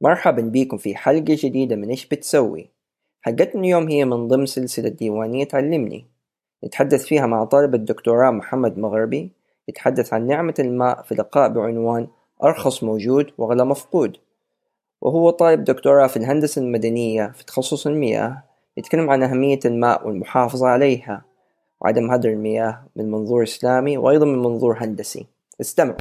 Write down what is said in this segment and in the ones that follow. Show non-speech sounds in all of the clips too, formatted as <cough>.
مرحبا بيكم في حلقة جديدة من إيش بتسوي؟ حلقتنا اليوم هي من ضمن سلسلة ديوانية علمني نتحدث فيها مع طالب الدكتوراه محمد مغربي. يتحدث عن نعمة الماء في لقاء بعنوان أرخص موجود وأغلى مفقود. وهو طالب دكتوراه في الهندسة المدنية في تخصص المياه. يتكلم عن أهمية الماء والمحافظة عليها. وعدم هدر المياه من منظور إسلامي وأيضا من منظور هندسي. استمع.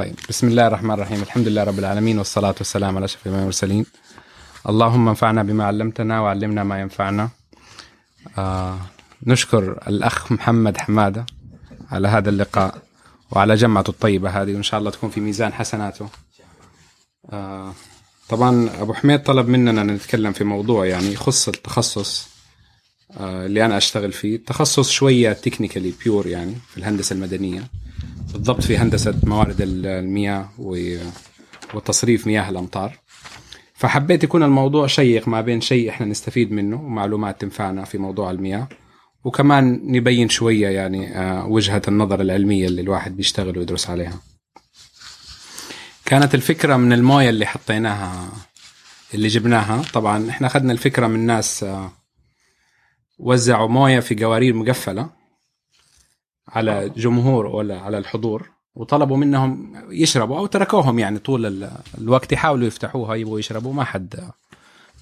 طيب. بسم الله الرحمن الرحيم. الحمد لله رب العالمين والصلاة والسلام على أشرف المرسلين. اللهم انفعنا بما علمتنا وعلمنا ما ينفعنا. آه نشكر الأخ محمد حمادة على هذا اللقاء وعلى جمعته الطيبة هذه وإن شاء الله تكون في ميزان حسناته. آه طبعا أبو حميد طلب مننا نتكلم في موضوع يعني يخص التخصص آه اللي أنا أشتغل فيه. تخصص شوية تكنيكالي بيور يعني في الهندسة المدنية. بالضبط في هندسة موارد المياه وتصريف مياه الأمطار. فحبيت يكون الموضوع شيق ما بين شيء إحنا نستفيد منه ومعلومات تنفعنا في موضوع المياه وكمان نبين شوية يعني آه، وجهة النظر العلمية اللي الواحد بيشتغل ويدرس عليها. كانت الفكرة من الموية اللي حطيناها اللي جبناها. طبعا إحنا أخذنا الفكرة من ناس آه، وزعوا موية في قوارير مقفلة. على جمهور ولا على الحضور وطلبوا منهم يشربوا أو تركوهم يعني طول الوقت يحاولوا يفتحوها يبغوا يشربوا ما حد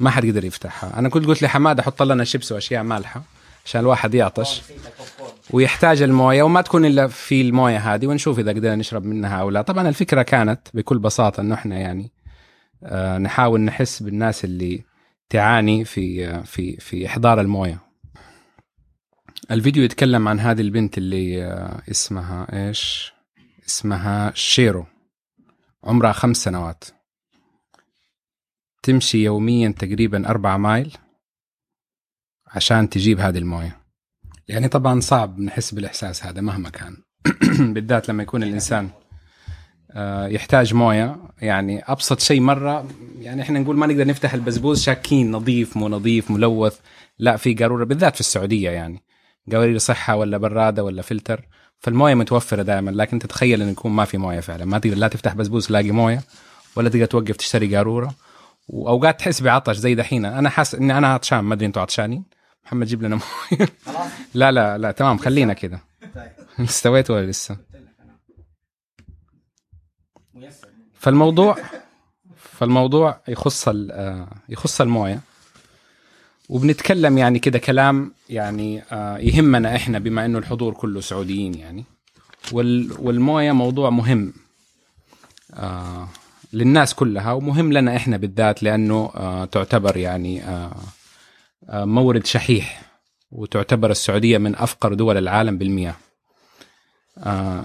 ما حد قدر يفتحها. أنا كنت قلت لحمادة حط لنا شيبس وأشياء مالحة عشان الواحد يعطش. ويحتاج الموية وما تكون إلا في الموية هذه ونشوف إذا قدرنا نشرب منها أو لا. طبعا الفكرة كانت بكل بساطة إنه إحنا يعني آه، نحاول نحس بالناس اللي تعاني في آه، في في إحضار الموية. الفيديو يتكلم عن هذه البنت اللي آه، اسمها إيش؟ اسمها شيرو. عمرها خمس سنوات. تمشي يوميا تقريبا أربعة مايل عشان تجيب هذه الموية. يعني طبعا صعب نحس بالإحساس هذا مهما كان. <clears throat> بالذات لما يكون الإنسان آه، يحتاج موية. يعني أبسط شيء مرة يعني إحنا نقول ما نقدر نفتح البزبوز شاكين نظيف مو نظيف ملوث. لا في قارورة بالذات في السعودية يعني. قوارير صحة ولا برادة ولا فلتر فالموية متوفرة دائما لكن تتخيل انه يكون ما في موية فعلا. ما تقدر لا تفتح بسبوس تلاقي موية ولا تقدر توقف تشتري قارورة. وأوقات تحس بعطش زي دحين. أنا حاسس إني أنا عطشان ما أدري أنتم عطشانين؟ محمد جيب لنا موية. لا لا لا تمام خلينا كذا. استويت ولا لسه؟ فالموضوع فالموضوع يخص آه، يخص الموية. وبنتكلم يعني كده كلام يعني آه يهمنا إحنا بما إنه الحضور كله سعوديين يعني. وال والموية موضوع مهم آه للناس كلها ومهم لنا إحنا بالذات لأنه آه تعتبر يعني مورد شحيح وتعتبر السعودية من أفقر دول العالم بالمياه.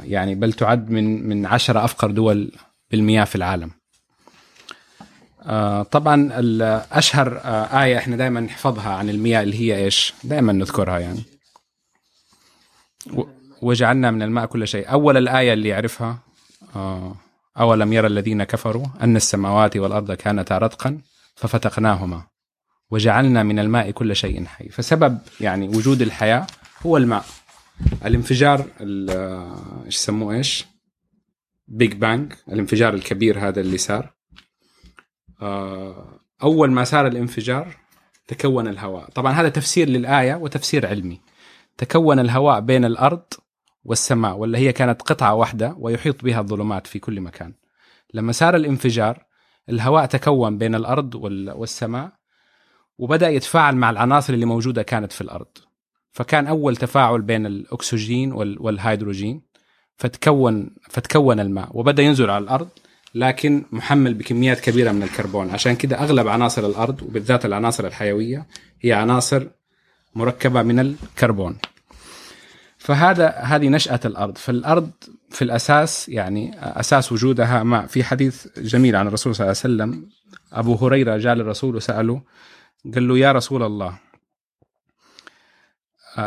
يعني بل تعد من من عشرة أفقر دول بالمياه في العالم. آه طبعا أشهر آه آية إحنا دائما نحفظها عن المياه اللي هي إيش؟ دائما نذكرها يعني. وجعلنا من الماء كل شيء. أول الآية اللي يعرفها آه أولم يرى الذين كفروا أن السماوات والأرض كانتا رتقا ففتقناهما. وجعلنا من الماء كل شيء حي. فسبب يعني وجود الحياة هو الماء. الانفجار آه، إيش يسموه إيش؟ بيج بانج الانفجار الكبير هذا اللي صار. أول ما صار الانفجار تكون الهواء. طبعا هذا تفسير للآية وتفسير علمي. تكون الهواء بين الأرض والسماء ولا هي كانت قطعة واحدة ويحيط بها الظلمات في كل مكان. لما صار الانفجار الهواء تكون بين الأرض والسماء وبدأ يتفاعل مع العناصر اللي موجودة كانت في الأرض. فكان أول تفاعل بين الأكسجين والهيدروجين فتكون فتكون الماء وبدأ ينزل على الأرض. لكن محمل بكميات كبيرة من الكربون. عشان كده أغلب عناصر الأرض وبالذات العناصر الحيوية هي عناصر مركبة من الكربون. فهذا هذه نشأة الأرض. فالأرض في الأساس يعني أساس وجودها ماء في حديث جميل عن الرسول صلى الله عليه وسلم. أبو هريرة جاء للرسول وسأله قال له يا رسول الله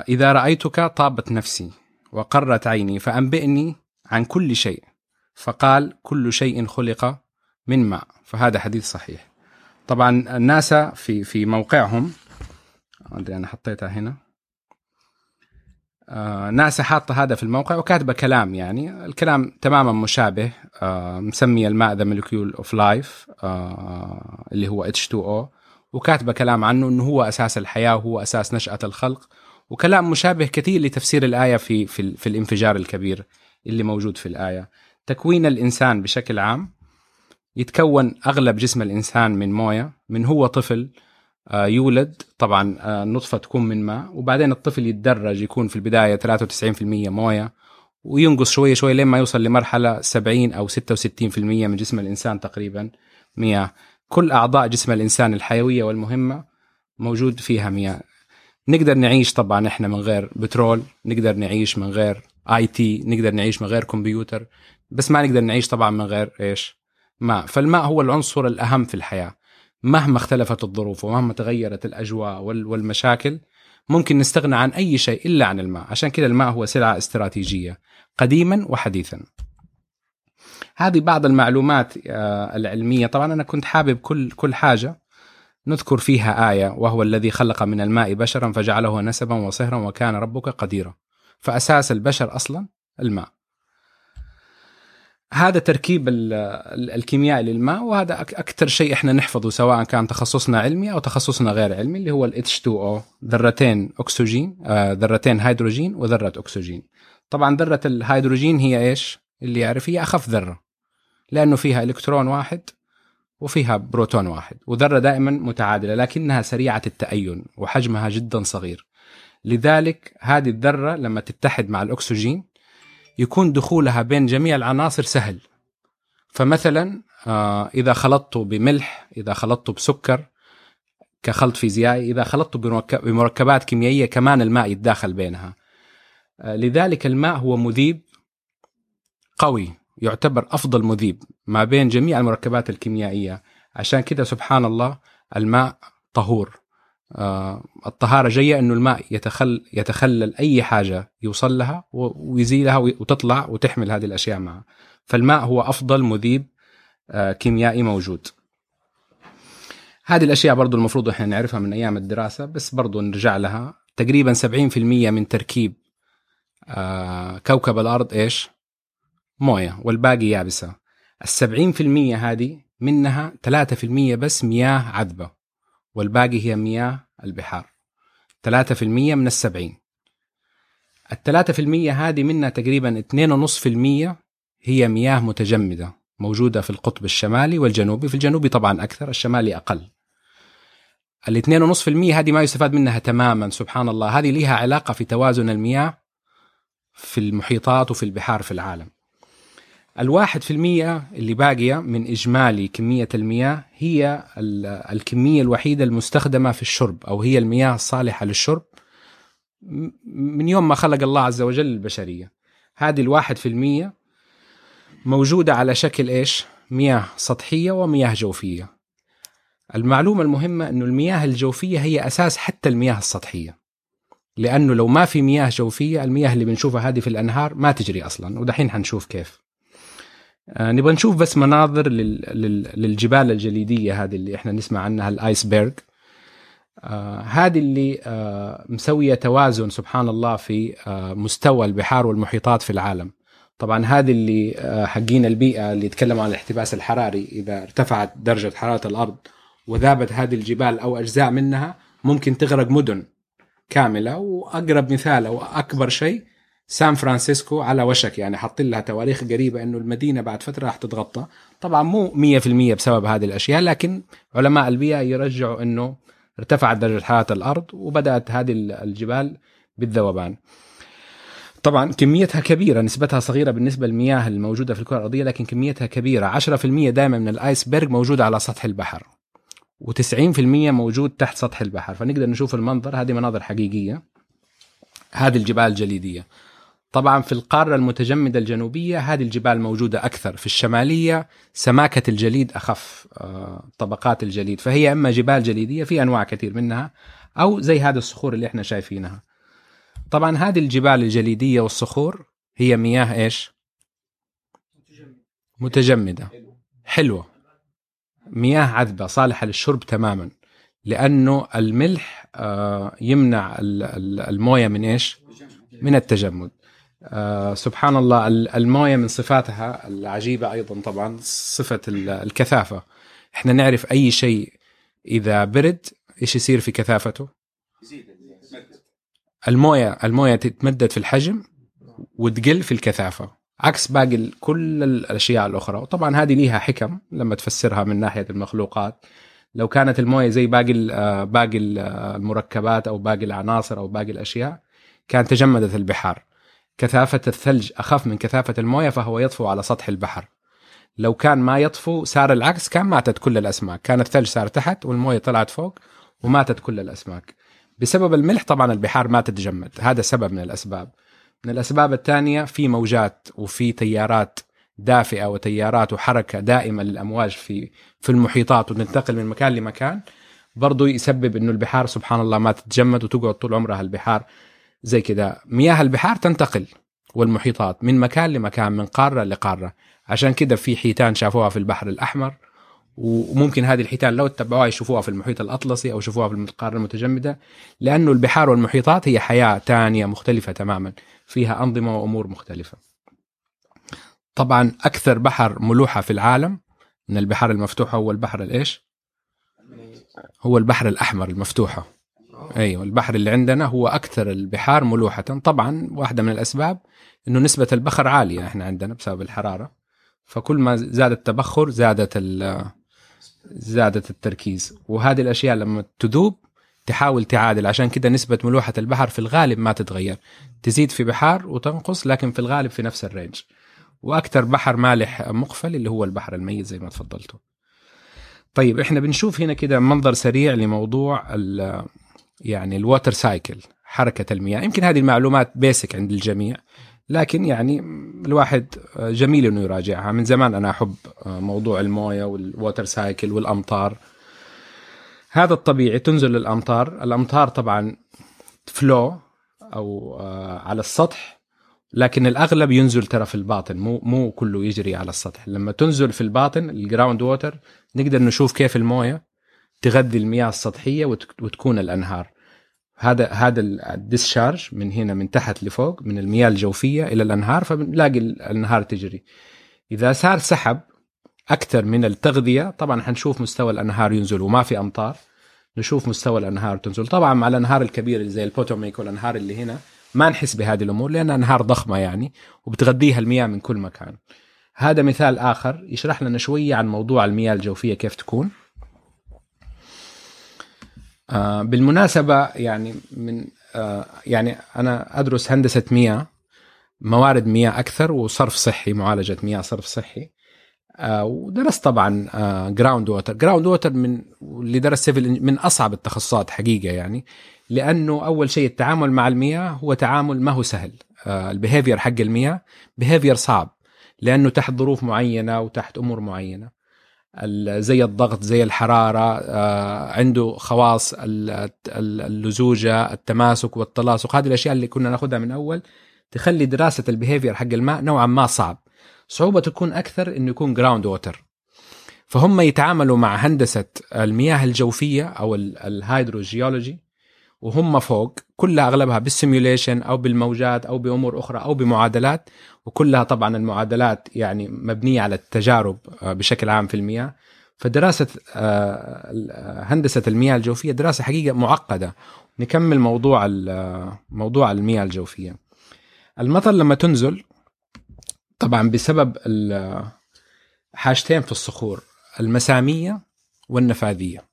إذا رأيتك طابت نفسي وقرت عيني فأنبئني عن كل شيء فقال كل شيء خلق من ماء. فهذا حديث صحيح. طبعا الناسا في في موقعهم أدري أنا حطيتها هنا. آه ناسا حاطة هذا في الموقع وكاتبة كلام يعني. الكلام تماما مشابه آه مسمي الماء the molecule of life اللي هو H2O وكاتبة كلام عنه إنه هو أساس الحياة وهو أساس نشأة الخلق. وكلام مشابه كثير لتفسير الآية في في, في الانفجار الكبير اللي موجود في الآية. تكوين الإنسان بشكل عام يتكون أغلب جسم الإنسان من موية من هو طفل آه، يولد طبعا آه، النطفة تكون من ماء وبعدين الطفل يتدرج يكون في البداية 93% موية وينقص شوية شوية لين ما يوصل لمرحلة 70 أو 66% من جسم الإنسان تقريبا مياه. كل أعضاء جسم الإنسان الحيوية والمهمة موجود فيها مياه. نقدر نعيش طبعا إحنا من غير بترول نقدر نعيش من غير آي تي نقدر نعيش من غير كمبيوتر بس ما نقدر نعيش طبعا من غير إيش؟ ماء. فالماء هو العنصر الأهم في الحياة. مهما اختلفت الظروف ومهما تغيرت الأجواء والمشاكل ممكن نستغنى عن أي شيء إلا عن الماء. عشان كذا الماء هو سلعة استراتيجية. قديما وحديثا. هذه بعض المعلومات آه، العلمية. طبعا أنا كنت حابب كل كل حاجة نذكر فيها آية وهو الذي خلق من الماء بشرا فجعله نسبا وصهرا وكان ربك قديرا. فأساس البشر أصلا الماء. هذا تركيب الكيميائي للماء وهذا أكثر شيء إحنا نحفظه سواء كان تخصصنا علمي أو تخصصنا غير علمي اللي هو ال H2O ذرتين أكسجين آه، ذرتين هيدروجين وذرة أكسجين. طبعا ذرة الهيدروجين هي إيش؟ اللي يعرف هي أخف ذرة لأنه فيها إلكترون واحد وفيها بروتون واحد وذرة دائما متعادلة لكنها سريعة التأين وحجمها جدا صغير. لذلك هذه الذرة لما تتحد مع الأكسجين يكون دخولها بين جميع العناصر سهل. فمثلا آه، إذا خلطته بملح إذا خلطته بسكر كخلط فيزيائي إذا خلطته بمركبات كيميائية كمان الماء يتداخل بينها. آه، لذلك الماء هو مذيب قوي يعتبر أفضل مذيب ما بين جميع المركبات الكيميائية. عشان كده سبحان الله الماء طهور. آه الطهارة جاية أنه الماء يتخل يتخلل أي حاجة يوصل لها ويزيلها وتطلع وتحمل هذه الأشياء معها. فالماء هو أفضل مذيب آه كيميائي موجود. هذه الأشياء برضو المفروض إحنا نعرفها من أيام الدراسة بس برضو نرجع لها. تقريبا 70% من تركيب آه كوكب الأرض إيش؟ موية والباقي يابسة. في المية هذه منها ثلاثة في المية بس مياه عذبة. والباقي هي مياه البحار. ثلاثة في المية من السبعين. الثلاثة في المية هذه منها تقريبا اثنين ونص في المية هي مياه متجمدة موجودة في القطب الشمالي والجنوبي في الجنوبي طبعا أكثر الشمالي أقل. الاثنين ونص في المية هذه ما يستفاد منها تماما سبحان الله. هذه لها علاقة في توازن المياه في المحيطات وفي البحار في العالم. الواحد في المية اللي باقية من إجمالي كمية المياه هي الكمية الوحيدة المستخدمة في الشرب أو هي المياه الصالحة للشرب من يوم ما خلق الله عز وجل البشرية. هذه الواحد في المية موجودة على شكل إيش؟ مياه سطحية ومياه جوفية. المعلومة المهمة أنه المياه الجوفية هي أساس حتى المياه السطحية لأنه لو ما في مياه جوفية المياه اللي بنشوفها هذه في الأنهار ما تجري أصلا ودحين حنشوف كيف. نبغى نشوف بس مناظر لل... لل... للجبال الجليدية هذه اللي إحنا نسمع عنها الآيسبرغ. آه هذه اللي آه مسوية توازن سبحان الله في آه مستوى البحار والمحيطات في العالم. طبعا هذه اللي آه حقين البيئة اللي يتكلموا عن الاحتباس الحراري. إذا ارتفعت درجة حرارة الأرض وذابت هذه الجبال أو أجزاء منها ممكن تغرق مدن كاملة. وأقرب مثال أو أكبر شيء سان فرانسيسكو على وشك يعني حاطين لها تواريخ قريبة إنه المدينة بعد فترة راح تتغطى. طبعا مو 100% بسبب هذه الأشياء لكن علماء البيئه يرجعوا إنه ارتفعت درجة حرارة الأرض وبدأت هذه الجبال بالذوبان. طبعا كميتها كبيرة نسبتها صغيرة بالنسبة للمياه الموجودة في الكرة الأرضية لكن كميتها كبيرة. 10% دائما من الآيسبرغ موجودة على سطح البحر و90% موجود تحت سطح البحر. فنقدر نشوف المنظر هذه مناظر حقيقية. هذه الجبال الجليديه طبعا في القارة المتجمدة الجنوبية هذه الجبال موجودة أكثر في الشمالية سماكة الجليد أخف آه، طبقات الجليد فهي إما جبال جليدية في أنواع كثير منها أو زي هذه الصخور اللي إحنا شايفينها. طبعا هذه الجبال الجليدية والصخور هي مياه إيش؟ متجمدة. حلوة. مياه عذبة صالحة للشرب تماما لأنه الملح آه، يمنع ال- ال- الموية من إيش؟ من التجمد. آه، سبحان الله ال- المويه من صفاتها العجيبة أيضا طبعا صفة ال- الكثافة. إحنا نعرف أي شيء إذا برد إيش يصير في كثافته؟ المويه المويه تتمدد في الحجم وتقل في الكثافة عكس باقي كل الأشياء الأخرى. وطبعا هذه ليها حكم لما تفسرها من ناحية المخلوقات. لو كانت المويه زي باقي آه، باقي آه، المركبات أو باقي العناصر أو باقي الأشياء كان تجمدت البحار. كثافة الثلج أخف من كثافة الموية فهو يطفو على سطح البحر. لو كان ما يطفو صار العكس كان ماتت كل الأسماك. كان الثلج صار تحت والموية طلعت فوق وماتت كل الأسماك. بسبب الملح طبعا البحار ما تتجمد. هذا سبب من الأسباب. من الأسباب الثانية في موجات وفي تيارات دافئة وتيارات وحركة دائمة للأمواج في في المحيطات وتنتقل من مكان لمكان. برضو يسبب إنه البحار سبحان الله ما تتجمد وتقعد طول عمرها البحار. زي كده مياه البحار تنتقل والمحيطات من مكان لمكان من قارة لقارة عشان كده في حيتان شافوها في البحر الأحمر وممكن هذه الحيتان لو اتبعوها يشوفوها في المحيط الأطلسي أو يشوفوها في القارة المتجمدة لأنه البحار والمحيطات هي حياة ثانية مختلفة تماما فيها أنظمة وأمور مختلفة. طبعا أكثر بحر ملوحة في العالم من البحار المفتوحة هو البحر الإيش؟ هو البحر الأحمر المفتوحة. أيوه البحر اللي عندنا هو أكثر البحار ملوحة، طبعا واحدة من الأسباب إنه نسبة البخر عالية إحنا عندنا بسبب الحرارة. فكل ما زاد التبخر زادت زادت التركيز. وهذه الأشياء لما تذوب تحاول تعادل. عشان كده نسبة ملوحة البحر في الغالب ما تتغير. تزيد في بحار وتنقص لكن في الغالب في نفس الرينج. وأكثر بحر مالح مقفل اللي هو البحر الميت زي ما تفضلتوا. طيب إحنا بنشوف هنا كده منظر سريع لموضوع يعني ال water cycle حركة المياه. يمكن هذه المعلومات basic عند الجميع لكن يعني الواحد جميل إنه يراجعها. من زمان أنا أحب موضوع الموية وال water cycle والأمطار. هذا الطبيعي تنزل الأمطار. الأمطار طبعا flow أو آه، على السطح لكن الأغلب ينزل ترى في الباطن. مو مو كله يجري على السطح. لما تنزل في الباطن ال ground water نقدر نشوف كيف الموية. تغذي المياه السطحية وت- وتكون الأنهار. هذا هذا ال discharge من هنا من تحت لفوق من المياه الجوفية إلى الأنهار فبنلاقي الأنهار تجري. إذا صار سحب أكثر من التغذية طبعا حنشوف مستوى الأنهار ينزل وما في أمطار. نشوف مستوى الأنهار تنزل. طبعا مع الأنهار الكبيرة اللي زي البوتوميك والأنهار اللي هنا ما نحس بهذه الأمور لأنها أنهار ضخمة يعني وبتغذيها المياه من كل مكان. هذا مثال آخر يشرح لنا شوية عن موضوع المياه الجوفية كيف تكون. آه بالمناسبة يعني من آه يعني أنا أدرس هندسة مياه موارد مياه أكثر وصرف صحي معالجة مياه صرف صحي. آه ودرست طبعا ground water ground water من اللي درس civil من أصعب التخصصات حقيقة يعني لأنه أول شيء التعامل مع المياه هو تعامل ما هو سهل. ال behavior حق المياه behavior صعب لأنه تحت ظروف معينة وتحت أمور معينة. زي الضغط زي الحرارة آه، عنده خواص ال- ال- اللزوجة التماسك والتلاصق. هذه الأشياء اللي كنا ناخذها من أول تخلي دراسة ال behavior حق الماء نوعا ما صعب. صعوبة تكون أكثر إنه يكون ground water فهم يتعاملوا مع هندسة المياه الجوفية أو ال- الهيدروجيولوجي وهم فوق كلها أغلبها بالسيميوليشن أو بالموجات أو بأمور أخرى أو بمعادلات وكلها طبعا المعادلات يعني مبنية على التجارب آه، بشكل عام في المياه. فدراسة آه، هندسة المياه الجوفية دراسة حقيقة معقدة. نكمل موضوع ال- موضوع المياه الجوفية. المطر لما تنزل طبعا بسبب حاجتين في الصخور المسامية والنفاذية.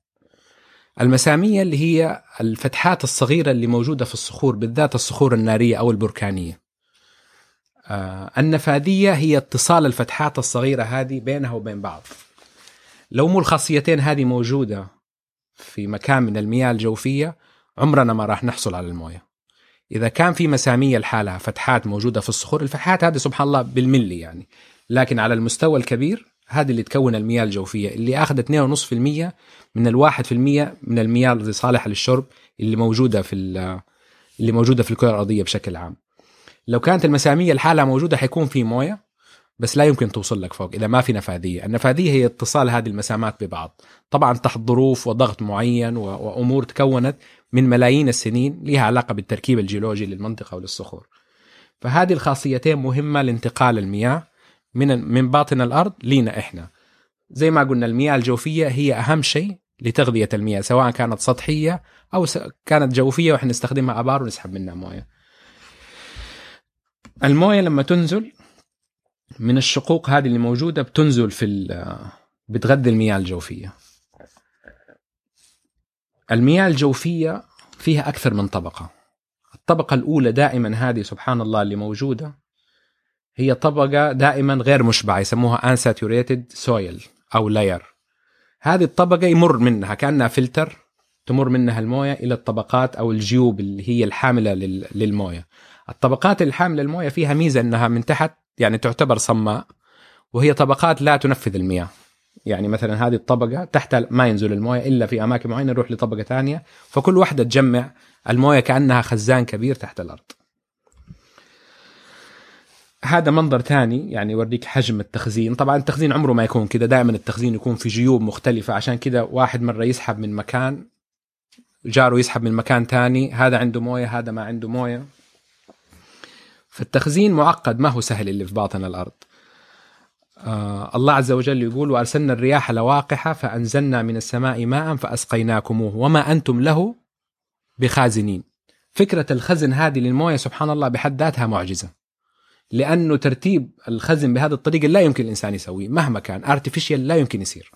المسامية اللي هي الفتحات الصغيرة اللي موجودة في الصخور بالذات الصخور النارية أو البركانية. آه، النفاذية هي اتصال الفتحات الصغيرة هذه بينها وبين بعض. لو مو الخاصيتين هذه موجودة في مكان من المياه الجوفية عمرنا ما راح نحصل على الموية. إذا كان في مسامية لحالها فتحات موجودة في الصخور الفتحات هذه سبحان الله بالملي يعني لكن على المستوى الكبير هذه اللي تكون المياه الجوفية اللي آخذت 2.5% من الواحد في المية من المياه اللي صالحه للشرب اللي موجودة في ال- اللي موجودة في الكرة الأرضية بشكل عام. لو كانت المساميه لحالها موجودة حيكون في موية بس لا يمكن توصل لك فوق إذا ما في نفاذية، النفاذية هي اتصال هذه المسامات ببعض، طبعا تحت ظروف وضغط معين وأمور تكونت من ملايين السنين لها علاقة بالتركيب الجيولوجي للمنطقة وللصخور. فهذه الخاصيتين مهمة لانتقال المياه من من باطن الأرض لينا إحنا. زي ما قلنا المياه الجوفية هي أهم شيء لتغذية المياه سواء كانت سطحية أو كانت جوفية وإحنا نستخدمها أبار ونسحب منها موية. الموية لما تنزل من الشقوق هذه اللي موجودة بتنزل في بتغذي المياه الجوفية. المياه الجوفية فيها أكثر من طبقة. الطبقة الأولى دائما هذه سبحان الله اللي موجودة هي طبقة دائما غير مشبعة يسموها unsaturated soil أو لاير. هذه الطبقة يمر منها كأنها فلتر تمر منها الموية إلى الطبقات أو الجيوب اللي هي الحاملة للموية. الطبقات الحاملة للموية فيها ميزة إنها من تحت يعني تعتبر صماء وهي طبقات لا تنفذ المياه يعني مثلا هذه الطبقة تحت ما ينزل الموية إلا في أماكن معينة نروح لطبقة ثانية فكل واحدة تجمع الموية كأنها خزان كبير تحت الأرض هذا منظر ثاني يعني يوريك حجم التخزين. طبعا التخزين عمره ما يكون كذا دائما التخزين يكون في جيوب مختلفة. عشان كذا واحد مرة يسحب من مكان جاره يسحب من مكان ثاني هذا عنده موية هذا ما عنده موية. فالتخزين معقد ما هو سهل اللي في باطن الأرض. آه الله عز وجل يقول وأرسلنا الرياح لواقحة فأنزلنا من السماء ماء فأسقيناكموه وما أنتم له بخازنين. فكرة الخزن هذه للموية سبحان الله بحد ذاتها معجزة. لأنه ترتيب الخزن بهذه الطريقة لا يمكن الإنسان يسويه مهما كان. ارتفيشال لا يمكن يصير.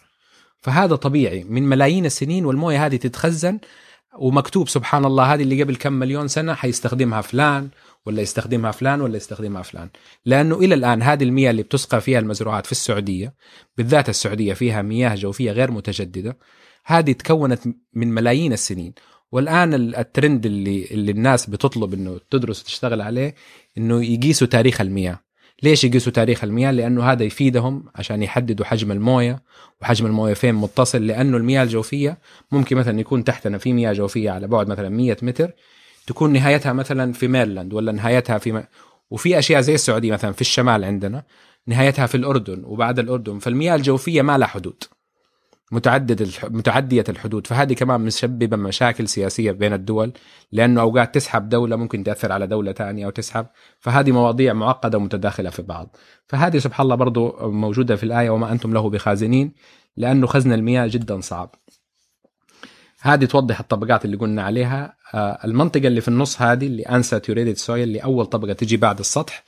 فهذا طبيعي. من ملايين السنين والموية هذه تتخزن ومكتوب سبحان الله هذه اللي قبل كم مليون سنة حيستخدمها فلان ولا يستخدمها فلان ولا يستخدمها فلان. لأنه إلى الآن هذه المياه اللي بتسقى فيها المزروعات في السعودية بالذات السعودية فيها مياه جوفية غير متجددة هذه تكونت من ملايين السنين. والآن الترند اللي اللي الناس بتطلب إنه تدرس وتشتغل عليه إنه يقيسوا تاريخ المياه. ليش يقيسوا تاريخ المياه؟ لأنه هذا يفيدهم عشان يحددوا حجم الموية وحجم الموية فين متصل لأنه المياه الجوفية ممكن مثلا يكون تحتنا في مياه جوفية على بعد مثلا 100 متر تكون نهايتها مثلا في ميرلاند ولا نهايتها في م... وفي أشياء زي السعودية مثلا في الشمال عندنا نهايتها في الأردن وبعد الأردن. فالمياه الجوفية ما لها حدود. متعدد الح... متعدية الحدود. فهذه كمان مسببة مشاكل سياسية بين الدول لأنه أوقات تسحب دولة ممكن تأثر على دولة ثانية أو تسحب فهذه مواضيع معقدة ومتداخلة في بعض. فهذه سبحان الله برضو موجودة في الآية وما أنتم له بخازنين لأنه خزن المياه جدا صعب. هذه توضح الطبقات اللي قلنا عليها. آه، المنطقة اللي في النص هذه اللي unsaturated سويل اللي أول طبقة تجي بعد السطح.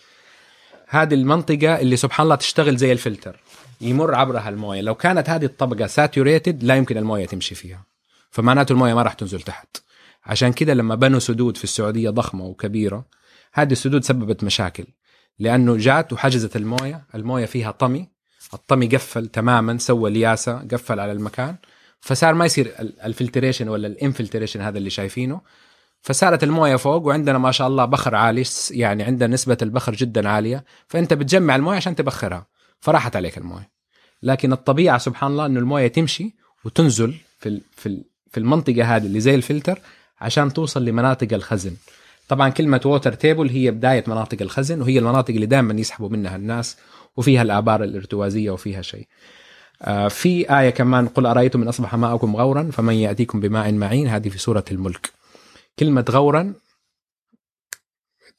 هذه المنطقة اللي سبحان الله تشتغل زي الفلتر. يمر عبرها المويه لو كانت هذه الطبقة saturated لا يمكن الموية تمشي فيها. فمعناته الموية ما راح تنزل تحت. عشان كده لما بنوا سدود في السعودية ضخمة وكبيرة هذه السدود سببت مشاكل. لأنه جات وحجزت الموية الموية فيها طمي. الطمي قفل تماما سوى لياسة قفل على المكان. فصار ما يصير ال filtration ولا ال infiltration هذا اللي شايفينه. فصارت الموية فوق وعندنا ما شاء الله بخر عالي يعني عندنا نسبة البخر جدا عالية. فأنت بتجمع الموية عشان تبخرها. فراحت عليك الموية. لكن الطبيعة سبحان الله إنه الموية تمشي وتنزل في في في المنطقة هذه اللي زي الفلتر عشان توصل لمناطق الخزن. طبعا كلمة water table هي بداية مناطق الخزن وهي المناطق اللي دائما يسحبوا منها الناس وفيها الآبار الارتوازية وفيها شيء. آه، في آية كمان قل أرأيتم من أصبح ماءكم غورا فمن يأتيكم بماء معين؟ هذه في سورة الملك. كلمة غورا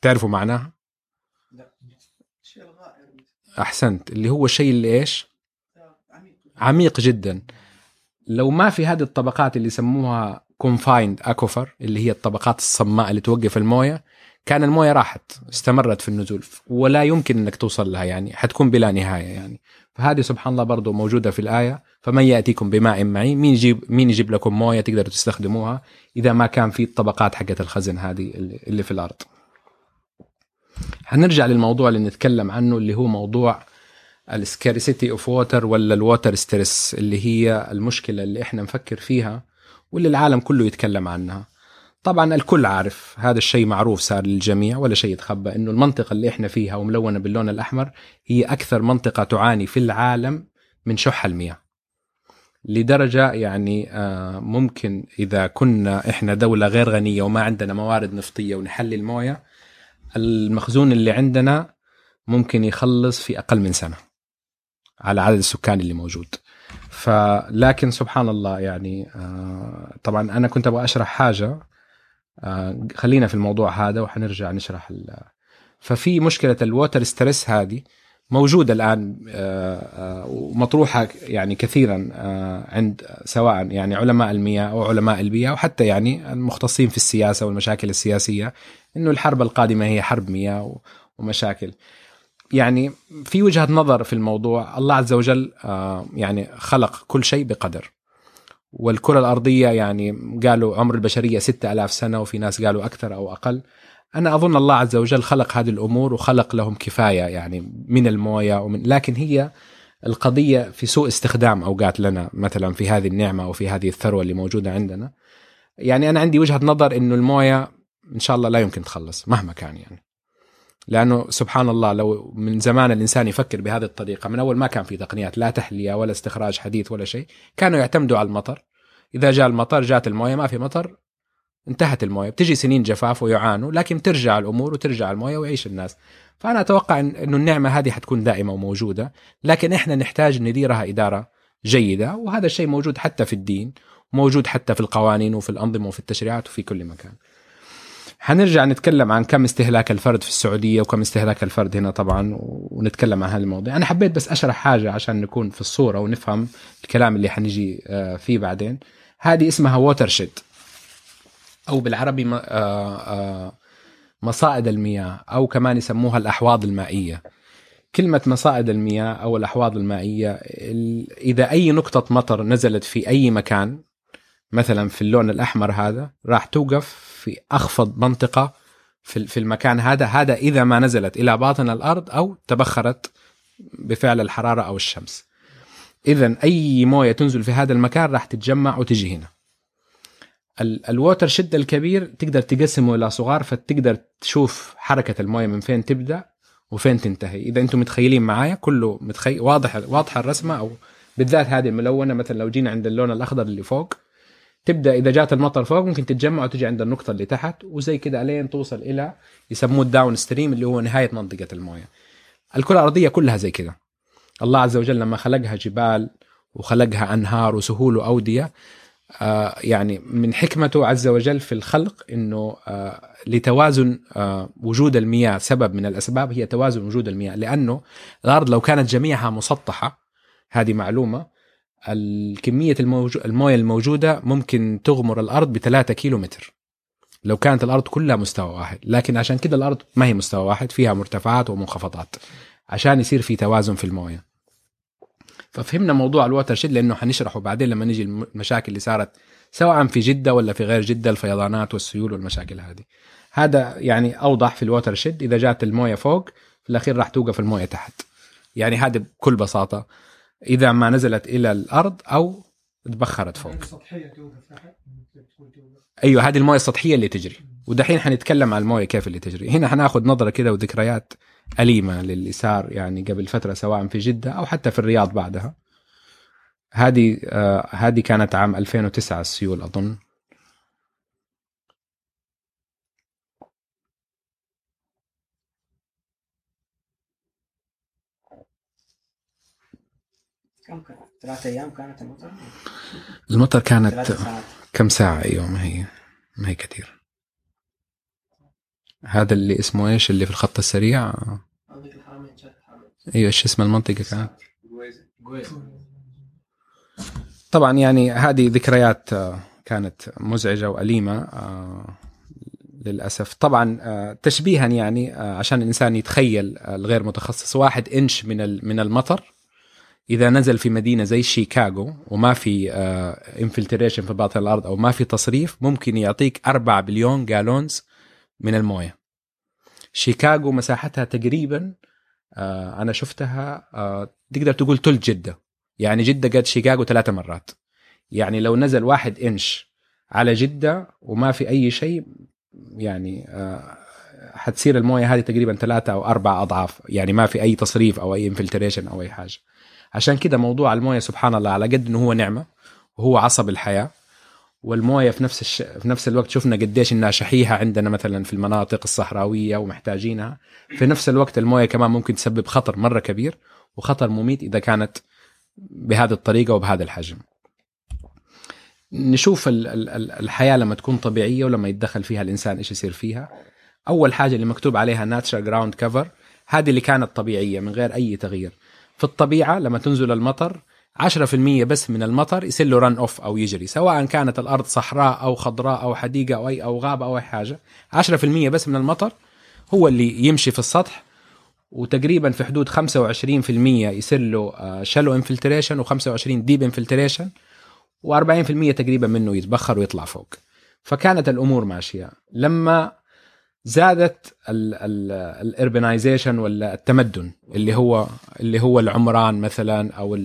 تعرفوا معناها؟ أحسنت. اللي هو الشيء اللي إيش؟ عميق جدا. لو ما في هذه الطبقات اللي يسموها كونفايند اكوفر اللي هي الطبقات الصماء اللي توقف الموية كان الموية راحت استمرت في النزول ولا يمكن إنك توصل لها يعني حتكون بلا نهاية يعني. فهذه سبحان الله برضو موجودة في الآية. فمن يأتيكم بماء معين مين يجيب مين يجيب لكم موية تقدروا تستخدموها إذا ما كان في الطبقات حقت الخزن هذه اللي في الأرض. حنرجع للموضوع اللي نتكلم عنه اللي هو موضوع ال scarcity of water ولا ال water stress اللي هي المشكلة اللي إحنا نفكر فيها واللي العالم كله يتكلم عنها. طبعا الكل عارف هذا الشيء معروف صار للجميع ولا شيء يتخبى إنه المنطقة اللي إحنا فيها وملونة باللون الأحمر هي أكثر منطقة تعاني في العالم من شح المياه. لدرجة يعني آه، ممكن إذا كنا إحنا دولة غير غنية وما عندنا موارد نفطية ونحلل مويه المخزون اللي عندنا ممكن يخلص في أقل من سنة على عدد السكان اللي موجود. فلكن سبحان الله يعني آه، طبعا أنا كنت أبغى أشرح حاجة آه، خلينا في الموضوع هذا وحنرجع نشرح ففي مشكلة ال water stress هذه موجودة الآن آه، آه، ومطروحة يعني كثيرا آه، عند سواء يعني علماء المياه أو علماء البيئة وحتى يعني المختصين في السياسة والمشاكل السياسية إنه الحرب القادمة هي حرب مياه ومشاكل. يعني في وجهة نظر في الموضوع الله عز وجل يعني خلق كل شيء بقدر. والكرة الأرضية يعني قالوا عمر البشرية ستة ألاف سنة وفي ناس قالوا أكثر أو أقل. أنا أظن الله عز وجل خلق هذه الأمور وخلق لهم كفاية يعني من الموية ومن لكن هي القضية في سوء استخدام أوقات لنا مثلا في هذه النعمة وفي هذه الثروة اللي موجودة عندنا. يعني أنا عندي وجهة نظر إنه الموية إن شاء الله لا يمكن تخلص مهما كان يعني. لأنه سبحان الله لو من زمان الإنسان يفكر بهذه الطريقة من أول ما كان في تقنيات لا تحلية ولا استخراج حديث ولا شيء كانوا يعتمدوا على المطر. إذا جاء المطر جات الموية ما في مطر انتهت الموية. بتجي سنين جفاف ويعانوا لكن ترجع الأمور وترجع الموية ويعيش الناس. فأنا أتوقع إنه النعمة هذه حتكون دائمة وموجودة لكن إحنا نحتاج نديرها إدارة جيدة وهذا الشيء موجود حتى في الدين موجود حتى في القوانين وفي الأنظمة وفي التشريعات وفي كل مكان. حنرجع نتكلم عن كم استهلاك الفرد في السعودية وكم استهلاك الفرد هنا طبعا ونتكلم عن هذا الموضوع. أنا حبيت بس أشرح حاجة عشان نكون في الصورة ونفهم الكلام اللي حنجي آه، فيه بعدين. هذه اسمها ووتر شيد أو بالعربي آه، آه، مصائد المياه أو كمان يسموها الأحواض المائية. كلمة مصائد المياه أو الأحواض المائية ال- إذا أي نقطة مطر نزلت في أي مكان مثلا في اللون الأحمر هذا راح توقف في أخفض منطقة في المكان هذا. هذا إذا ما نزلت إلى باطن الأرض أو تبخرت بفعل الحرارة أو الشمس. إذا أي موية تنزل في هذا المكان راح تتجمع وتجي هنا. الووتر شد الكبير تقدر تقسمه إلى صغار فتقدر تشوف حركة الموية من فين تبدأ وفين تنتهي. إذا أنتم متخيلين معايا كله متخيل واضح واضحة الرسمة أو بالذات هذه الملونة مثلا لو جينا عند اللون الأخضر اللي فوق تبدأ إذا جات المطر فوق ممكن تتجمع وتجي عند النقطة اللي تحت وزي كده الين توصل إلى يسموه ال downstream اللي هو نهاية منطقة الموية. الكرة الأرضية كلها زي كده. الله عز وجل لما خلقها جبال وخلقها أنهار وسهول وأودية يعني من حكمته عز وجل في الخلق إنه آه لتوازن آه وجود المياه. سبب من الأسباب هي توازن وجود المياه لأنه الأرض لو كانت جميعها مسطحة هذه معلومة الكمية الموجو... الموية الموجودة ممكن تغمر الأرض بثلاثة كيلو متر لو كانت الأرض كلها مستوى واحد. لكن عشان كده الأرض ما هي مستوى واحد فيها مرتفعات ومنخفضات عشان يصير في توازن في الموية. ففهمنا موضوع الوتر شيد لأنه حنشرحه بعدين لما نيجي المشاكل اللي صارت سواء في جدة ولا في غير جدة الفيضانات والسيول والمشاكل هذه. هذا يعني أوضح في الوتر شيد. إذا جات الموية فوق في الأخير راح توقف الموية تحت. يعني هذا بكل بساطة. إذا ما نزلت إلى الأرض أو تبخرت فوق. أيوه هذه الموية السطحية اللي تجري. ودحين حنتكلم عن الموية كيف اللي تجري. هنا حناخذ نظرة كده وذكريات أليمة للي صار يعني قبل فترة سواء في جدة أو حتى في الرياض بعدها هذه آه هذه كانت عام 2009 السيول أظن كم كان؟ ثلاثة أيام كانت المطر؟ المطر كانت ثلاث كم ساعة أيوه ما هي ما هي كثير هذا اللي اسمه إيش؟ اللي في الخط السريع؟ عندك الحرمين شات الحرمين أيوه إيش اسم المنطقة كانت؟ طبعا يعني هذه ذكريات آه، كانت مزعجة وأليمة آه، للأسف. طبعا آه، تشبيها يعني عشان الإنسان يتخيل الغير متخصص واحد إنش من ال- من المطر إذا نزل في مدينة زي شيكاغو وما في infiltration في باطن الأرض أو ما في تصريف ممكن يعطيك 4 billion gallons من الموية. شيكاغو مساحتها تقريبا آه، أنا شفتها آه، تقدر تقول تلت جدة. يعني جدة قد شيكاغو ثلاثة مرات. يعني لو نزل واحد إنش على جدة وما في أي شيء يعني آه، حتصير الموية هذه تقريبا ثلاثة أو أربع أضعاف. يعني ما في أي تصريف أو أي infiltration أو أي حاجة. عشان كده موضوع الموية سبحان الله على قد إنه هو نعمة وهو عصب الحياة. والمويه في نفس الش... في نفس الوقت شفنا قديش إنها شحيحة عندنا مثلا في المناطق الصحراوية ومحتاجينها. في نفس الوقت المويه كمان ممكن تسبب خطر مرة كبير وخطر مميت إذا كانت بهذه الطريقة وبهذا الحجم. نشوف ال- ال- ال- الحياة لما تكون طبيعية ولما يتدخل فيها الإنسان إيش يصير فيها. أول حاجة اللي مكتوب عليها ناتشرال جراوند كفر هذه اللي كانت طبيعية من غير أي تغيير. في الطبيعة لما تنزل المطر 10% بس من المطر يصير له runoff أو يجري سواء كانت الأرض صحراء أو خضراء أو حديقة أو اي أو غابة أو أي حاجة. 10% بس من المطر هو اللي يمشي في السطح وتقريبا في حدود 25% يصير له shallow infiltration و25 deep infiltration و40% تقريبا منه يتبخر ويطلع فوق. فكانت الأمور ماشية. لما زادت ال urbanization ولا التمدن اللي هو اللي هو العمران مثلا أو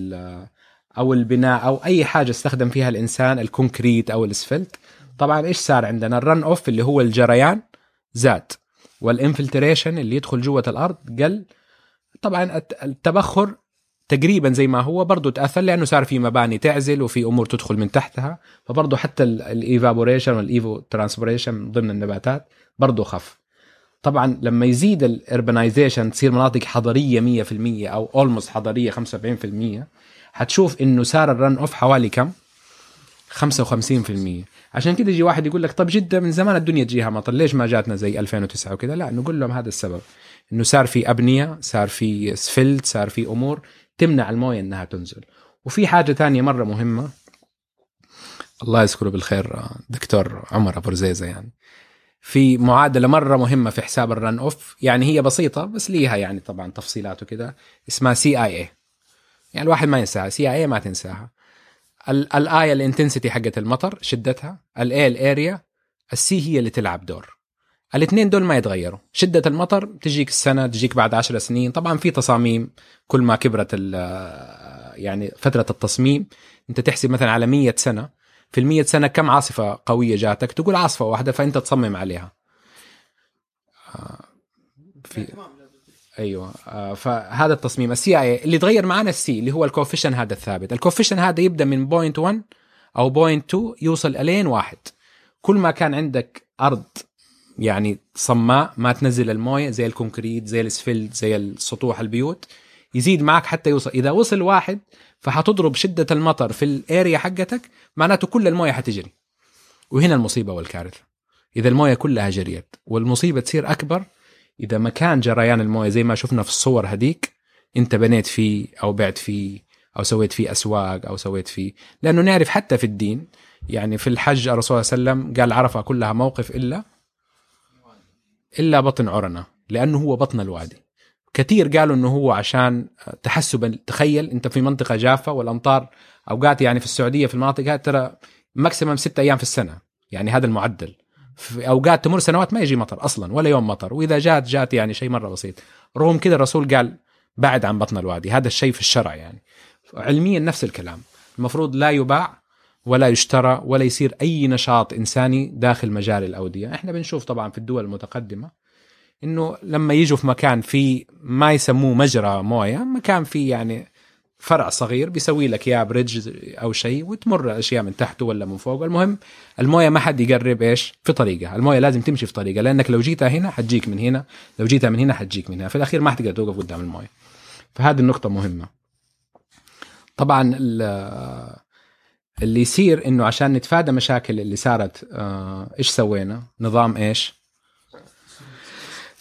أو البناء أو أي حاجة استخدم فيها الإنسان ال concrete أو الأسفلت. طبعا إيش صار عندنا؟ ال runoff اللي هو الجريان زاد وال infiltration اللي يدخل جوة الأرض قل. طبعا الت- التبخر تقريبا زي ما هو برضه تأثر لأنه صار في مباني تعزل وفي أمور تدخل من تحتها. فبرضه حتى ال evaporation وال evapotranspiration ضمن النباتات برضه خف. طبعا لما يزيد ال urbanization تصير مناطق حضريه 100% أو almost حضريه 75% حتشوف إنه صار ال runoff حوالي كم؟ 55% عشان كده يجي واحد يقول لك طب جدة من زمان الدنيا تجيها مطر ليش ما جاتنا زي 2009 وكذا لا نقول لهم هذا السبب إنه صار في أبنية صار في سفلت صار في أمور تمنع الموية إنها تنزل. وفي حاجة تانية مرة مهمة. الله يذكره بالخير دكتور عمر أبو رزيزة يعني. في معادلة مرة مهمة في حساب ال runoff يعني هي بسيطة بس ليها يعني طبعا تفصيلات وكذا اسمها CIA يعني الواحد ما ينساها CIA ما تنساها. ال I ال intensity حقت المطر شدتها. ال A ال area. ال C هي اللي تلعب دور. الاثنين دول ما يتغيروا. شدة المطر تجيك السنة تجيك بعد عشر سنين. طبعا في تصاميم. كل ما كبرت يعني فترة التصميم أنت تحسب مثلا على مية سنة. في المية سنة كم عاصفة قوية جاتك؟ تقول عاصفة واحدة فأنت تصمم عليها. آه، في أيوه. آه، فهذا التصميم. ال CI اللي تغير معنا ال C اللي هو ال coefficient هذا الثابت. ال coefficient هذا يبدأ من point 1 أو point 2 يوصل الين واحد. كل ما كان عندك أرض يعني صماء ما تنزل الموية زي الكونكريت زي الأسفلت زي السطوح البيوت يزيد معك حتى يوصل. إذا وصل واحد فحتضرب شدة المطر في ال area حقتك معناته كل الموية حتجري. وهنا المصيبة والكارثة. إذا الموية كلها جريت والمصيبة تصير أكبر إذا مكان جريان الموية زي ما شفنا في الصور هذيك أنت بنيت فيه أو بعت فيه أو سويت فيه أسواق أو سويت فيه. لأنه نعرف حتى في الدين يعني في الحج الرسول صلى الله عليه وسلم قال عرفة كلها موقف إلا إلا بطن عرنة لأنه هو بطن الوادي. كثير قالوا إنه هو عشان تحسبا تخيل أنت في منطقة جافة والأمطار أوقات يعني في السعودية في المناطق هذه ترى ماكسيمم ستة أيام في السنة يعني هذا المعدل. في أوقات تمر سنوات ما يجي مطر أصلا ولا يوم مطر. وإذا جات جات يعني شيء مرة بسيط. رغم كذا الرسول قال بعد عن بطن الوادي. هذا الشيء في الشرع يعني. علميا نفس الكلام. المفروض لا يباع ولا يشترى ولا يصير أي نشاط إنساني داخل مجال الأودية. إحنا بنشوف طبعا في الدول المتقدمة إنه لما يجوا في مكان في ما يسموه مجرى موية مكان فيه يعني فرع صغير بيسوي لك اياه بريدج أو شيء وتمر أشياء من تحته ولا من فوق. المهم الموية ما حد يقرب إيش؟ في طريقه الموية لازم تمشي في طريقه لأنك لو جيتها هنا حتجيك من هنا لو جيتها من هنا حتجيك من هنا. في الأخير ما حتقدر توقف قدام الموية. فهذه النقطة مهمة. طبعا ال- اللي يصير إنه عشان نتفادى مشاكل اللي صارت آه، إيش سوينا؟ نظام إيش؟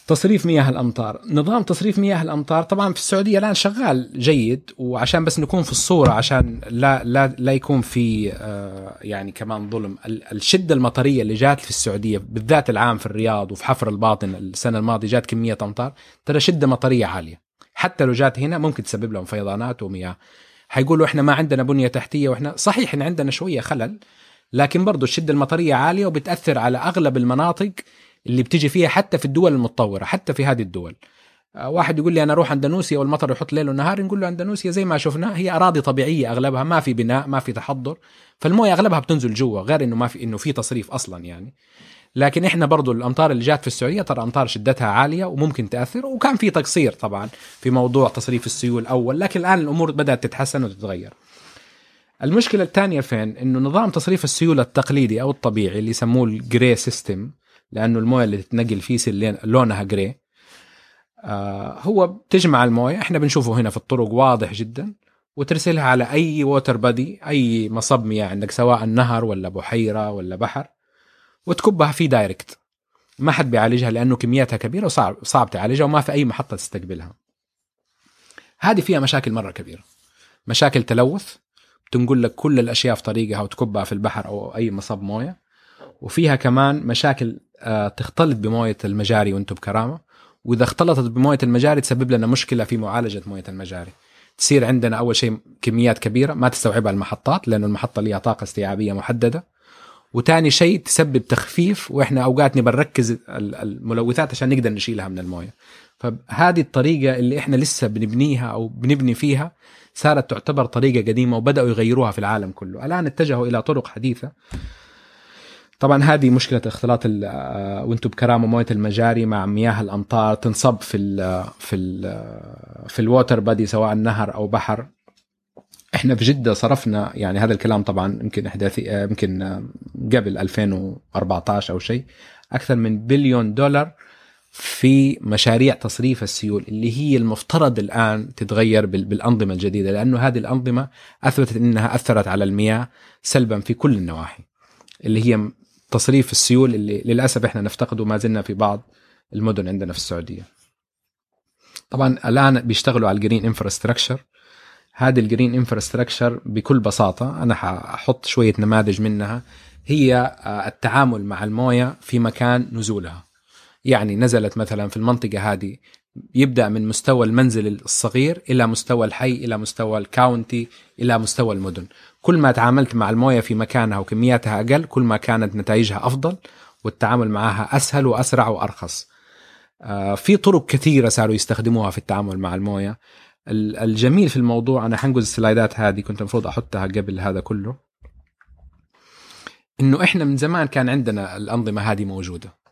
تصريف مياه الأمطار. نظام تصريف مياه الأمطار طبعا في السعودية الآن شغال جيد وعشان بس نكون في الصورة عشان لا لا لا يكون في آه، يعني كمان ظلم. ال- الشدة المطرية اللي جات في السعودية بالذات العام في الرياض وفي حفر الباطن السنة الماضية جات كمية أمطار ترى شدة مطرية عالية. حتى لو جات هنا ممكن تسبب لهم فيضانات ومياه. حيقولوا إحنا ما عندنا بنية تحتية وإحنا صحيح إن عندنا شوية خلل لكن برضو الشدة المطرية عالية وبتأثر على أغلب المناطق اللي بتيجي فيها حتى في الدول المتطورة حتى في هذه الدول. آه، واحد يقول لي أنا أروح أندونيسيا والمطر يحط ليل ونهار نقول له أندونيسيا زي ما شفنا هي أراضي طبيعية أغلبها ما في بناء ما في تحضر. فالموية أغلبها بتنزل جوا غير إنه ما في إنه في تصريف أصلا يعني. لكن إحنا برضو الأمطار اللي جات في السعودية ترى أمطار شدتها عالية وممكن تأثر وكان في تقصير طبعا في موضوع تصريف السيول الأول لكن الآن الأمور بدأت تتحسن وتتغير. المشكلة الثانية فين؟ إنه نظام تصريف السيول التقليدي أو الطبيعي اللي يسموه ال grey system لأنه الموية اللي تتنقل فيه يصير لونها grey آه هو بتجمع الموية إحنا بنشوفه هنا في الطرق واضح جدا وترسلها على أي water body أي مصب مياه عندك سواء نهر ولا بحيرة ولا بحر وتكبها فيه direct ما حد بيعالجها لأنه كمياتها كبيرة وصعب صعب تعالجها وما في أي محطة تستقبلها. هذه فيها مشاكل مرة كبيرة. مشاكل تلوث بتنقل لك كل الأشياء في طريقها وتكبها في البحر أو أي مصب موية وفيها كمان مشاكل تختلط بموية المجاري وأنتم بكرامة. وإذا اختلطت بموية المجاري تسبب لنا مشكلة في معالجة موية المجاري. تصير عندنا أول شيء كميات كبيرة ما تستوعبها المحطات لأنه المحطة ليها طاقة استيعابية محددة. وتاني شيء تسبب تخفيف وإحنا أوقات نبى نركز الملوثات عشان نقدر نشيلها من الموية. فهذه الطريقة اللي إحنا لسه بنبنيها أو بنبني فيها صارت تعتبر طريقة قديمة وبدأوا يغيروها في العالم كله. الآن اتجهوا إلى طرق حديثة. طبعا هذه مشكلة اختلاط آه، وأنتم بكرامة موية المجاري مع مياه الأمطار تنصب في ال في ال في ال water body سواء نهر أو بحر. إحنا في جدة صرفنا يعني هذا الكلام طبعا يمكن إحصائية آه، يمكن آه، قبل 2014 أو شيء أكثر من بليون دولار في مشاريع تصريف السيول اللي هي المفترض الآن تتغير بالأنظمة الجديدة لأنه هذه الأنظمة أثبتت إنها أثرت على المياه سلبا في كل النواحي اللي هي تصريف السيول اللي للأسف إحنا نفتقده ما زلنا في بعض المدن عندنا في السعودية. طبعا الآن بيشتغلوا على ال green infrastructure هذه ال green infrastructure بكل بساطة أنا حأحط شوية نماذج منها هي آه، التعامل مع الموية في مكان نزولها. يعني نزلت مثلا في المنطقة هذه يبدأ من مستوى المنزل الصغير إلى مستوى الحي إلى مستوى الكاونتي إلى مستوى المدن. كل ما تعاملت مع الموية في مكانها وكمياتها أقل كل ما كانت نتائجها أفضل والتعامل معها أسهل وأسرع وأرخص. آه، في طرق كثيرة صاروا يستخدموها في التعامل مع الموية. الجميل في الموضوع أنا حنقز السلايدات هذه كنت المفروض أحطها قبل هذا كله. إنه إحنا من زمان كان عندنا الأنظمة هذه موجودة.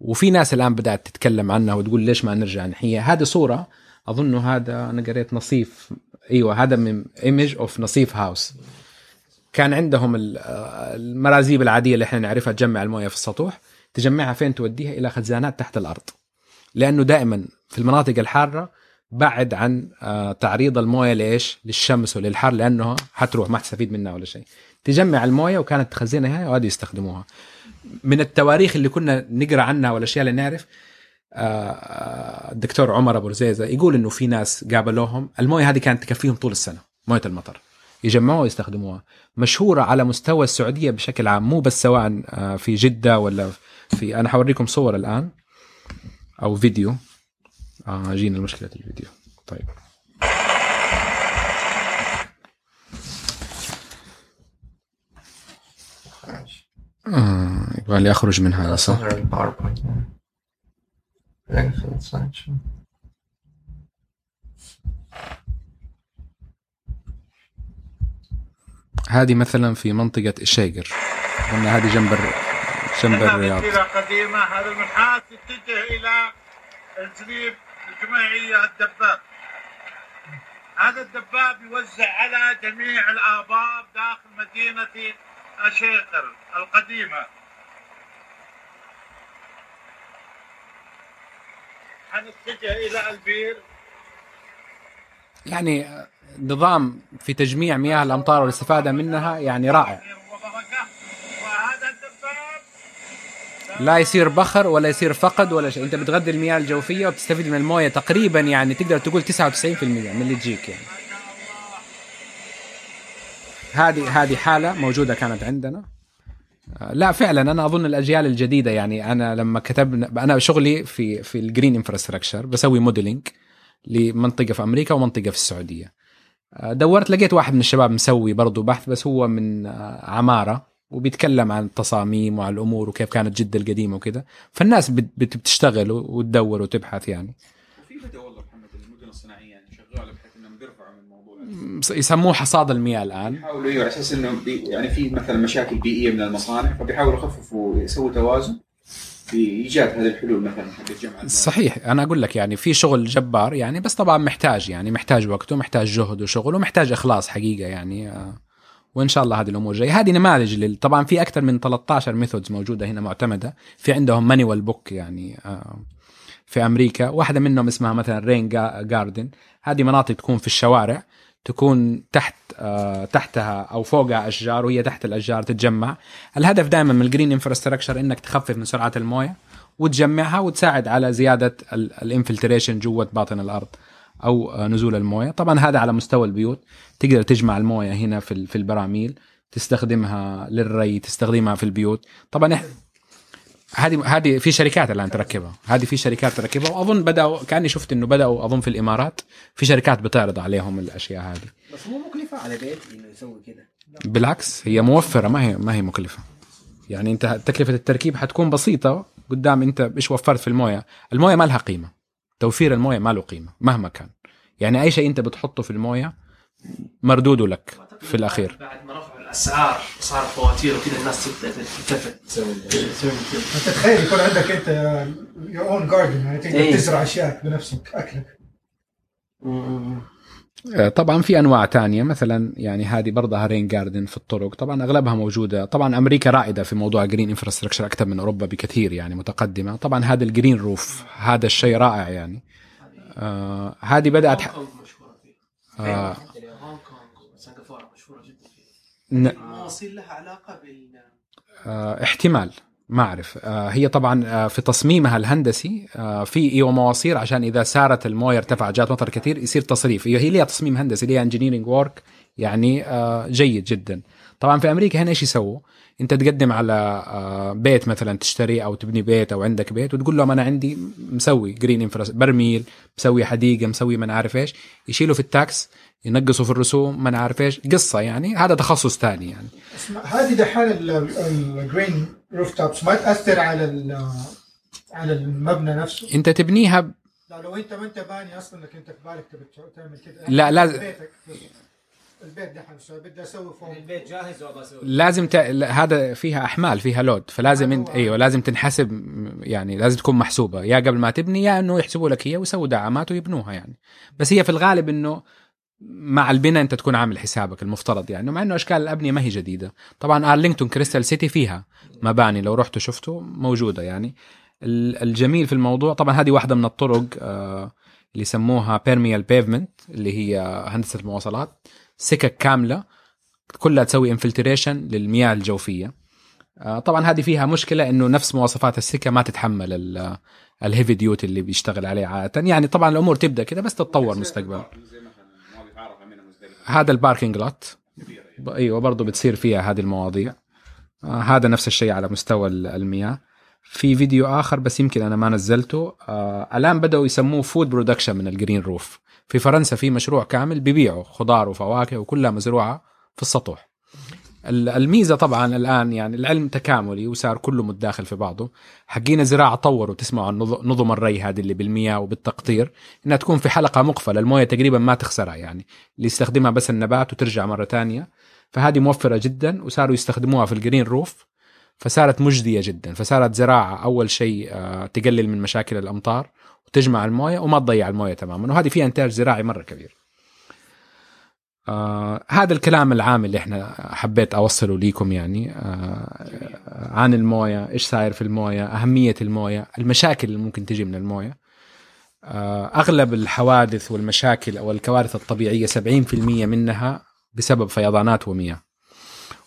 وفي ناس الآن بدأت تتكلم عنها وتقول ليش ما نرجع نحيها هذه صورة أظن هذا أنا قريت نصيف أيوه هذا من image of نصيف house كان عندهم المرازيب العادية اللي إحنا نعرفها تجمع الموية في السطوح تجمعها فين توديها إلى خزانات تحت الأرض لأنه دائما في المناطق الحارة بعد عن آه، تعريض الموية لإيش؟ للشمس وللحر لأنه حتروح ما تستفيد منها ولا شيء. تجمع الموية وكانت تخزنها وهذه يستخدموها. من التواريخ اللي كنا نقرأ عنها والأشياء اللي نعرف آه، آه، الدكتور عمر أبو رزيزة يقول إنه في ناس قابلوهم. الموية هذه كانت تكفيهم طول السنة موية المطر. يجمعوها ويستخدموها. مشهورة على مستوى السعودية بشكل عام مو بس سواء آه، في جدة ولا في أنا حوريكم صور الآن أو فيديو. آه جينا مشكله الفيديو. طيب. آه يبغى لي أخرج من هذا صح؟ هذه مثلا في منطقة الشيقر قلنا هذه جنب جنب الرياض. قديمة. هذا المنحاس يتجه إلى الجنيب الجماعية الدباب. هذا الدباب يوزع على جميع الآبار داخل مدينة الشيقر القديمة حنتجه إلى البير؟ يعني نظام في تجميع مياه الأمطار والاستفادة منها يعني رائع. لا يصير بخر ولا يصير فقد ولا شيء. أنت بتغذي المياه الجوفية وبتستفيد من الموية تقريبا يعني تقدر تقول 99% من اللي تجيك يعني. هذه هذه حالة موجودة كانت عندنا. لا فعلا أنا أظن الأجيال الجديدة يعني أنا لما كتبنا أنا شغلي في في ال green infrastructure بسوي modeling لمنطقة في أمريكا ومنطقة في السعودية. دورت لقيت واحد من الشباب مسوي برضه بحث بس هو من عمارة وبيتكلم عن التصاميم وعن الأمور وكيف كانت جدة القديمة وكذا. فالناس بتشتغل وتدور وتبحث يعني في بدأ والله محمد المدن الصناعيه يعني شغاله بحيث انهم بيرفعوا من الموضوع يسموه حصاد المياه الآن. بيحاولوا أيوه على أساس إنه يعني في مثلا مشاكل بيئية من المصانع فبيحاولوا يخففوا يسووا توازن بايجاد هذه الحلول مثلا حق الجمع صحيح. أنا أقول لك يعني في شغل جبار يعني بس طبعا محتاج يعني محتاج وقت ومحتاج جهد وشغل ومحتاج إخلاص حقيقة يعني وإن شاء الله هذه الأمور جاية. هذه نماذج لل... طبعا في أكثر من 13 methods موجودة هنا معتمدة. في عندهم manual book يعني آه، في أمريكا. واحدة منهم اسمها مثلا rain garden هذه مناطق تكون في الشوارع. تكون تحت آه، تحتها أو فوقها أشجار وهي تحت الأشجار تتجمع. الهدف دائما من ال green infrastructure إنك تخفف من سرعة الموية وتجمعها وتساعد على زيادة ال infiltration جوة باطن الأرض أو آه، نزول الموية. طبعا هذا على مستوى البيوت. تقدر تجمع الموية هنا في في البراميل تستخدمها للري تستخدمها في البيوت. طبعا هذه هذه في شركات الآن تركبها. هذه في شركات تركبها. وأظن بداوا كأني شفت إنه بدأوا أظن في الإمارات. في شركات بتعرض عليهم الأشياء هذه. بس مو مكلفة على بيت إنه يسوي كذا بالعكس هي موفرة ما هي ما هي مكلفة. يعني أنت تكلفة التركيب حتكون بسيطة قدام أنت إيش وفرت في الموية. الموية ما لها قيمة. توفير الموية ما له قيمة مهما كان. يعني أي شيء أنت بتحطه في الموية مردوده لك في الأخير. بعد ما رفعوا الاسعار صار فواتير وكذا الناس تبدا تلتفت. تسوي انت تخيل يكون عندك أنت your own garden يعني تقدر إيه. تزرع أشياء بنفسك أكلك. آه، طبعا في أنواع تانية مثلا يعني هذه برضها rain garden في الطرق. طبعا أغلبها موجودة. طبعا أمريكا رائدة في موضوع green infrastructure أكثر من أوروبا بكثير يعني متقدمة. طبعا هذا ال green roof هذا الشيء رائع يعني. آه هذه بدات آه هونغ كونغ وسنغافوره مشهوره جدا فيه ن- المواسير لها علاقة بال آه، احتمال ما أعرف. آه، هي طبعا آه، في تصميمها الهندسي آه، في إيوه مواسير عشان إذا صارت المويه ارتفع جات مطر كثير يصير تصريف. هي هي ليها تصميم هندسي ليها engineering work يعني آه، جيد جدا. طبعا في أمريكا هنا إيش يسووا؟ انت تقدم على آه، بيت مثلا تشتري أو تبني بيت أو عندك بيت وتقول لهم أنا عندي مسوي green infras برميل مسوي حديقة مسوي ما عارف إيش يشيلوا في ال tax ينقصوا في الرسوم ما عارف إيش قصة يعني هذا تخصص ثاني يعني. هذه دحين ال green roof tops ما تأثر على على المبنى نفسه؟ أنت تبنيها لا لو أنت ما أنت باني أصلا انك أنت في بالك تبي تعمل كذا لا، لازم- البيت دحين بدي أسوي فوق البيت جاهز وابغى أسوي لازم ت... هذا فيها أحمال فيها load فلازم انت أيوة. أيوه لازم تنحسب يعني لازم تكون محسوبة. يا قبل ما تبني يا إنه يحسبوا لك هي ويسووا دعامات ويبنوها يعني. بس هي في الغالب إنه مع البناء أنت تكون عامل حسابك المفترض يعني. مع إنه أشكال الأبنية ما هي جديدة. طبعا أرلينغتون كريستال سيتي فيها مباني لو رحتوا شفتوا موجودة يعني. ال- الجميل في الموضوع طبعا هذه واحدة من الطرق آه، اللي يسموها permeable pavement اللي هي هندسة المواصلات. سكك كاملة كلها تسوي infiltration للمياه الجوفية. آه، طبعا هذه فيها مشكلة إنه نفس مواصفات السكة ما تتحمل ال- ال heavy duty اللي بيشتغل عليه عادة. يعني طبعا الأمور تبدأ كده بس تتطور مستقبلا. هذا ال parking lot. ب- أيوه برضه بتصير فيها هذه المواضيع. آه هذا نفس الشيء على مستوى ال- المياه. في فيديو آخر بس يمكن أنا ما نزلته. آه الآن بدأوا يسموه food production من ال green roof في فرنسا في مشروع كامل بيبيعوا خضار وفواكه وكلها مزروعة في السطوح. ال- الميزة طبعا الآن يعني العلم تكاملي وصار كله متداخل في بعضه. حقين الزراعه طوروا تسمعوا عن نظ- نظم الري هذه اللي بالمياه وبالتقطير إنها تكون في حلقة مقفلة الموية تقريبا ما تخسرها يعني اللي يستخدمها بس النبات وترجع مرة تانية. فهذه موفرة جدا وصاروا يستخدموها في الجرين روف فصارت مجدية جدا فصارت زراعة أول شيء آه، تقلل من مشاكل الأمطار وتجمع الموية وما تضيع الموية تماما وهذه فيها إنتاج زراعي مرة كبير. آه هذا الكلام العام اللي إحنا حبيت أوصله ليكم يعني آه عن الموية إيش صاير في الموية أهمية الموية المشاكل اللي ممكن تجي من الموية. آه أغلب الحوادث والمشاكل أو الكوارث الطبيعية 70% منها بسبب فيضانات ومياه.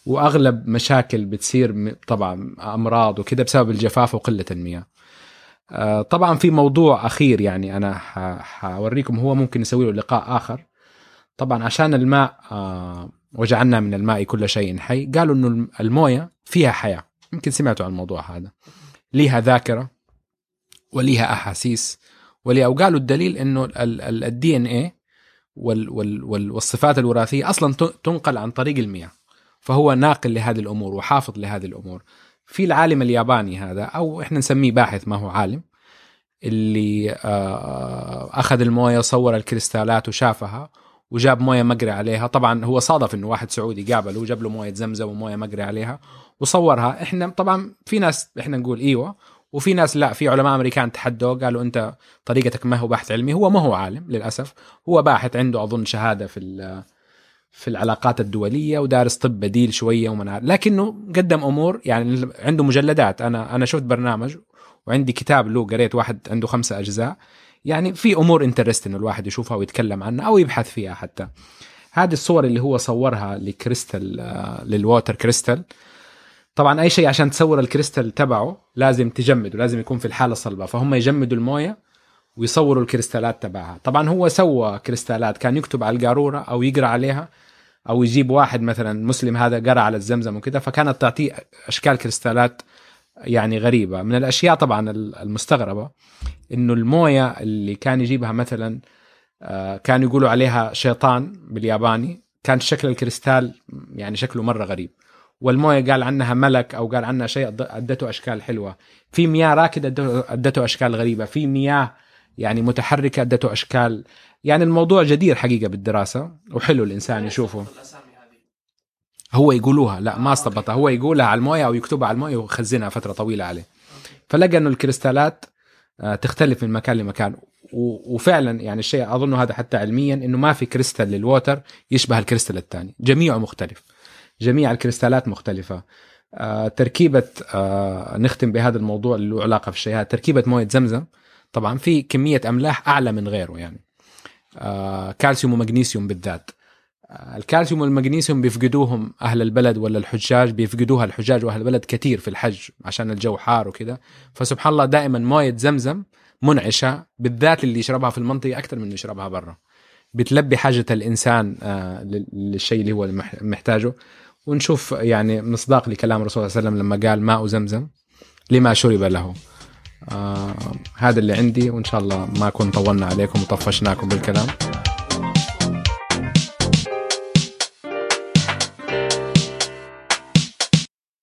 وأغلب مشاكل بتصير طبعا أمراض وكذا بسبب الجفاف وقلة المياه. آه، طبعا في موضوع أخير يعني أنا حوريكم هو ممكن نسوي له لقاء آخر. طبعا عشان الماء آه، وجعلنا من الماء كل شيء حي قالوا إنه الم- الموية فيها حياة. يمكن سمعتوا عن الموضوع هذا. ليها ذاكرة وليها أحاسيس وليها وقالوا الدليل إنه الدي إن اي والصفات الوراثية أصلا تنقل عن طريق المياه. فهو ناقل لهذه الأمور وحافظ لهذه الأمور. في العالم الياباني هذا أو إحنا نسميه باحث ما هو عالم اللي آه، أخذ الموية صور الكريستالات وشافها وجاب موية مقري عليها. طبعا هو صادف إنه واحد سعودي قابله وجاب له موية زمزم وموية مقري عليها وصورها. إحنا طبعا في ناس إحنا نقول إيوه وفي ناس لا في علماء أمريكان تحدوه قالوا أنت طريقتك ما هو بحث علمي. هو ما هو عالم للأسف هو باحث عنده أظن شهادة في في العلاقات الدولية ودارس طب بديل شوية ومن. لكنه قدم أمور يعني عنده مجلدات. أنا أنا شفت برنامج وعندي كتاب له قريت واحد عنده خمسة أجزاء. يعني في أمور انترست إنه الواحد يشوفها ويتكلم عنها أو يبحث فيها حتى. هذه الصور اللي هو صورها لكريستال آه، لل water crystal. طبعا أي شيء عشان تصور الكريستال تبعه لازم تجمده لازم يكون في الحالة الصلبة. فهم يجمدوا الموية ويصوروا الكريستالات تبعها. طبعا هو سوى كريستالات كان يكتب على القارورة أو يقرأ عليها أو يجيب واحد مثلا مسلم هذا قرأ على الزمزم وكذا فكانت تعطيه أشكال كريستالات يعني غريبة. من الأشياء طبعا المستغربة إنه الموية اللي كان يجيبها مثلا آه، كانوا يقولوا عليها شيطان بالياباني كان شكل الكريستال يعني شكله مرة غريب. والموية قال عنها ملك أو قال عنها شيء أدته أشكال حلوة. في مياه راكدة أدته أشكال غريبة. في مياه يعني متحركة ادته أشكال. يعني الموضوع جدير حقيقة بالدراسة وحلو الإنسان يشوفه. هو يقولوها لا ما استبطها هو يقولها على الموية أو يكتبها على الموية ويخزنها فترة طويلة عليه. فلقى إنه الكريستالات آه، تختلف من مكان لمكان. وفعلا يعني الشيء أظن هذا حتى علميا إنه ما في crystal لل water يشبه الكريستال الثاني. جميعه مختلف. جميع الكريستالات مختلفة. آه تركيبة آه نختم بهذا الموضوع اللي له علاقة في الشيء هذا تركيبة موية زمزم. طبعا في كمية أملاح أعلى من غيره يعني. آه كالسيوم ومغنيسيوم بالذات. آه الكالسيوم والمغنيسيوم بيفقدوهم أهل البلد ولا الحجاج؟ بيفقدوها الحجاج وأهل البلد كثير في الحج عشان الجو حار وكذا. فسبحان الله دائما مويه زمزم منعشة بالذات اللي يشربها في المنطقة أكثر من اللي يشربها برا. بتلبي حاجة الإنسان آه للشيء اللي هو محتاجه. ونشوف يعني مصداق لكلام الرسول صلى الله عليه وسلم لما قال ماء زمزم لما شرب له. آه هذا اللي عندي وإن شاء الله ما كنت طولنا عليكم وطفشناكم بالكلام.